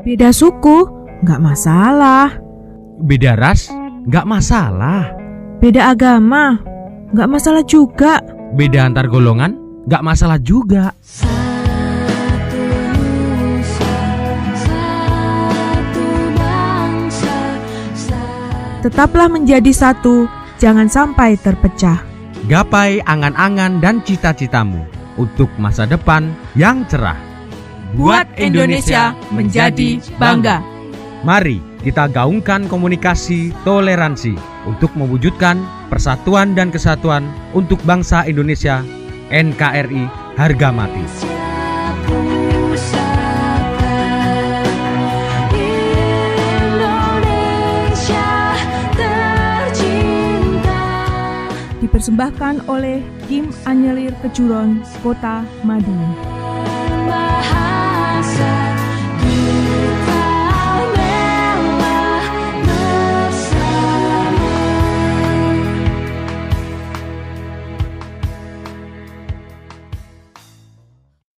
Beda suku, nggak masalah. Beda ras, nggak masalah. Beda agama, nggak masalah juga. Beda antar golongan, nggak masalah juga. Satu Nusa, satu bangsa, satu Tetaplah menjadi satu, jangan sampai terpecah. Gapai angan-angan dan cita-citamu untuk masa depan yang cerah. Buat Indonesia menjadi bangga. Mari kita gaungkan komunikasi toleransi untuk mewujudkan persatuan dan kesatuan untuk bangsa Indonesia NKRI harga mati. pusaka Indonesia tercinta. Dipersembahkan oleh Kim Anyelir Kejuron, Kota Madiun.